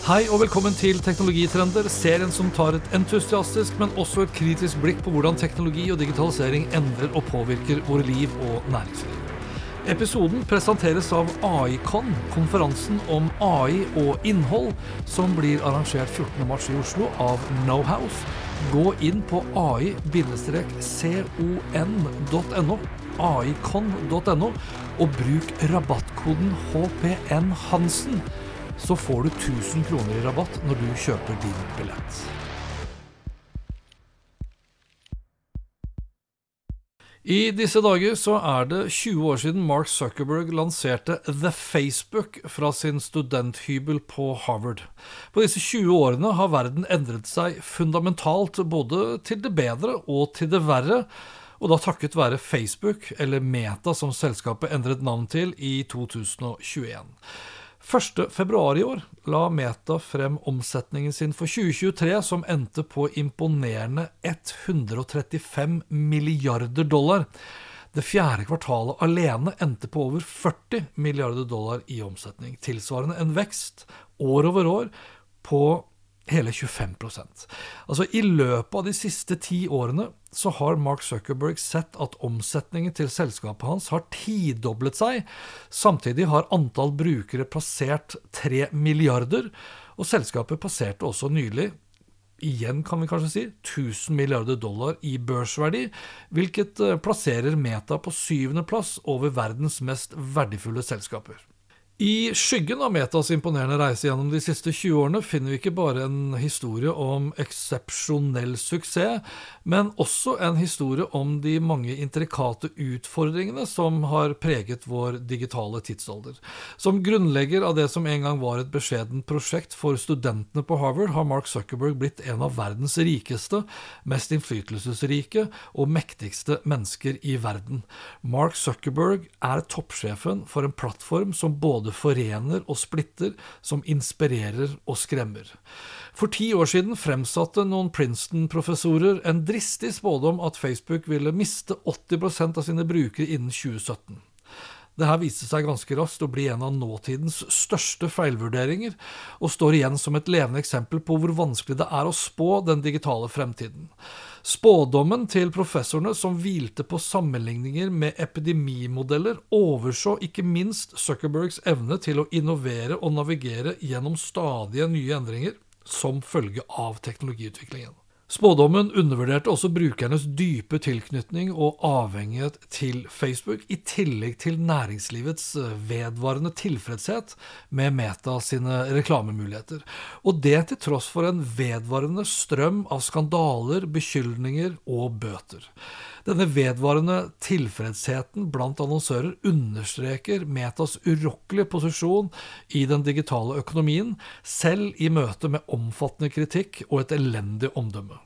Hei og velkommen til Teknologitrender, serien som tar et entusiastisk, men også et kritisk blikk på hvordan teknologi og digitalisering endrer og påvirker våre liv og næringsliv. Episoden presenteres av AICON, konferansen om AI og innhold, som blir arrangert 14.3 i Oslo av Knowhouse. Gå inn på ai-con.no, aicon.no, og bruk rabattkoden HPN Hansen, så får du 1000 kroner i rabatt når du kjøper din billett. I disse dager så er det 20 år siden Mark Zuckerberg lanserte The Facebook fra sin studenthybel på Harvard. På disse 20 årene har verden endret seg fundamentalt, både til det bedre og til det verre. Og da takket være Facebook, eller Meta som selskapet endret navn til, i 2021. 1.2 i år la Meta frem omsetningen sin for 2023, som endte på imponerende 135 milliarder dollar. Det fjerde kvartalet alene endte på over 40 milliarder dollar i omsetning, tilsvarende en vekst år over år på hele 25% Altså I løpet av de siste ti årene så har Mark Zuckerberg sett at omsetningen til selskapet hans har tidoblet seg. Samtidig har antall brukere passert 3 milliarder, og selskapet passerte også nylig igjen kan vi kanskje si, 1000 milliarder dollar i børsverdi, hvilket eh, plasserer Meta på syvendeplass over verdens mest verdifulle selskaper. I skyggen av Metas imponerende reise gjennom de siste 20 årene finner vi ikke bare en historie om eksepsjonell suksess, men også en historie om de mange intrikate utfordringene som har preget vår digitale tidsalder. Som grunnlegger av det som en gang var et beskjedent prosjekt for studentene på Harvard, har Mark Zuckerberg blitt en av verdens rikeste, mest innflytelsesrike og mektigste mennesker i verden. Mark Zuckerberg er toppsjefen for en plattform som både både forener og splitter, som inspirerer og skremmer. For ti år siden fremsatte noen Princeton-professorer en dristig spådom at Facebook ville miste 80% av sine brukere innen 2017. Dette viste seg ganske raskt å bli en av nåtidens største feilvurderinger, og står igjen som et levende eksempel på hvor vanskelig det er å spå den digitale fremtiden. Spådommen til professorene, som hvilte på sammenligninger med epidemimodeller, overså ikke minst Zuckerbergs evne til å innovere og navigere gjennom stadige nye endringer som følge av teknologiutviklingen. Spådommen undervurderte også brukernes dype tilknytning og avhengighet til Facebook, i tillegg til næringslivets eh, vedvarende tilfredshet med Meta sine reklamemuligheter. Og det til tross for en vedvarende strøm av skandaler, beskyldninger og bøter. Denne vedvarende tilfredsheten blant annonsører understreker Metas urokkelige posisjon i den digitale økonomien, selv i møte med omfattende kritikk og et elendig omdømme.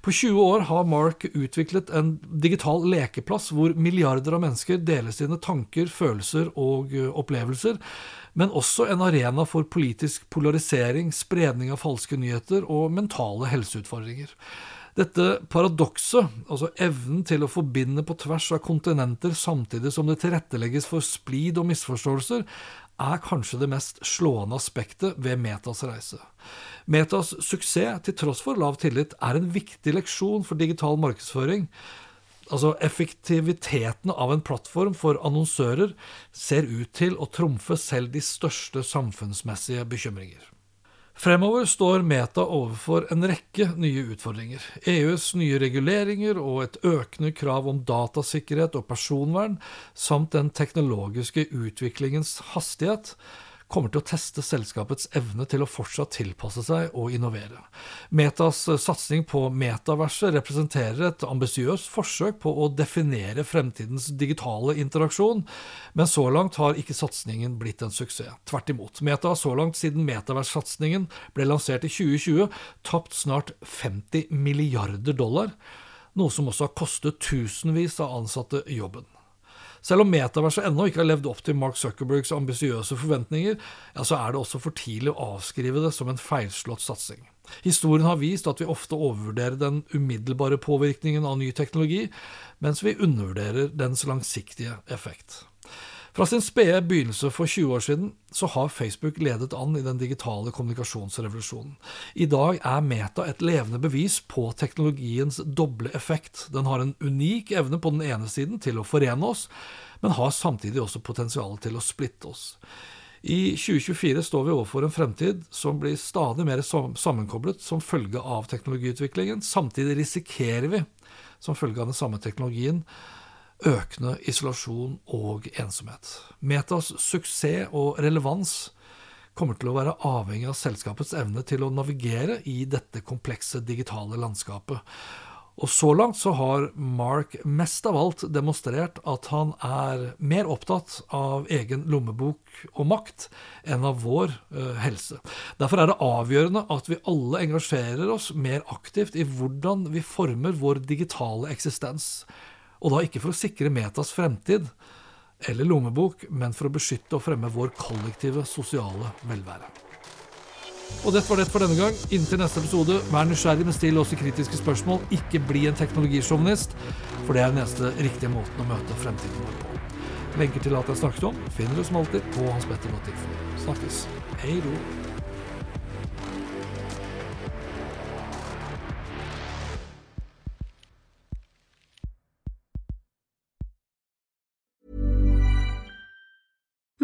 På 20 år har Mark utviklet en digital lekeplass hvor milliarder av mennesker deler sine tanker, følelser og opplevelser, men også en arena for politisk polarisering, spredning av falske nyheter og mentale helseutfordringer. Dette paradokset, altså evnen til å forbinde på tvers av kontinenter samtidig som det tilrettelegges for splid og misforståelser, er kanskje det mest slående aspektet ved Metas reise. Metas suksess, til tross for lav tillit, er en viktig leksjon for digital markedsføring. Altså Effektiviteten av en plattform for annonsører ser ut til å trumfe selv de største samfunnsmessige bekymringer. Fremover står Meta overfor en rekke nye utfordringer. EUs nye reguleringer og et økende krav om datasikkerhet og personvern, samt den teknologiske utviklingens hastighet, kommer til å teste selskapets evne til å fortsatt tilpasse seg og innovere. Metas eh, satsing på metaverset representerer et ambisiøst forsøk på å definere fremtidens digitale interaksjon, men så langt har ikke satsingen blitt en suksess. Tvert imot. Meta har så langt siden metavers-satsingen ble lansert i 2020, tapt snart 50 milliarder dollar, noe som også har kostet tusenvis av ansatte jobben. Selv om metaverset ennå ikke har levd opp til Mark Zuckerbergs ambisiøse forventninger, ja, så er det også for tidlig å avskrive det som en feilslått satsing. Historien har vist at vi ofte overvurderer den umiddelbare påvirkningen av ny teknologi, mens vi undervurderer dens langsiktige effekt. Fra sin spede begynnelse for 20 år siden så har Facebook ledet an i den digitale kommunikasjonsrevolusjonen. I dag er Meta et levende bevis på teknologiens doble effekt. Den har en unik evne på den ene siden til å forene oss, men har samtidig også potensial til å splitte oss. I 2024 står vi overfor en fremtid som blir stadig mer sammenkoblet som følge av teknologiutviklingen. Samtidig risikerer vi, som følge av den samme teknologien, økende isolasjon og ensomhet. Metas suksess og relevans kommer til å være avhengig av selskapets evne til å navigere i dette komplekse digitale landskapet. Og så langt så har Mark mest av alt demonstrert at han er mer opptatt av egen lommebok og makt enn av vår eh, helse. Derfor er det avgjørende at vi alle engasjerer oss mer aktivt i hvordan vi former vår digitale eksistens. Og da ikke for å sikre Metas fremtid eller lommebok, men for å beskytte og fremme vår kollektive sosiale velvære. Og dette var det for denne gang. Inntil neste episode, vær nysgjerrig, men still også kritiske spørsmål. Ikke bli en teknologisjåvinist, for det er den eneste riktige måten å møte fremtiden vår på. Lenker til alt jeg snakket om, finner du som alltid på hanspetter.info. Snakkes. Hei då.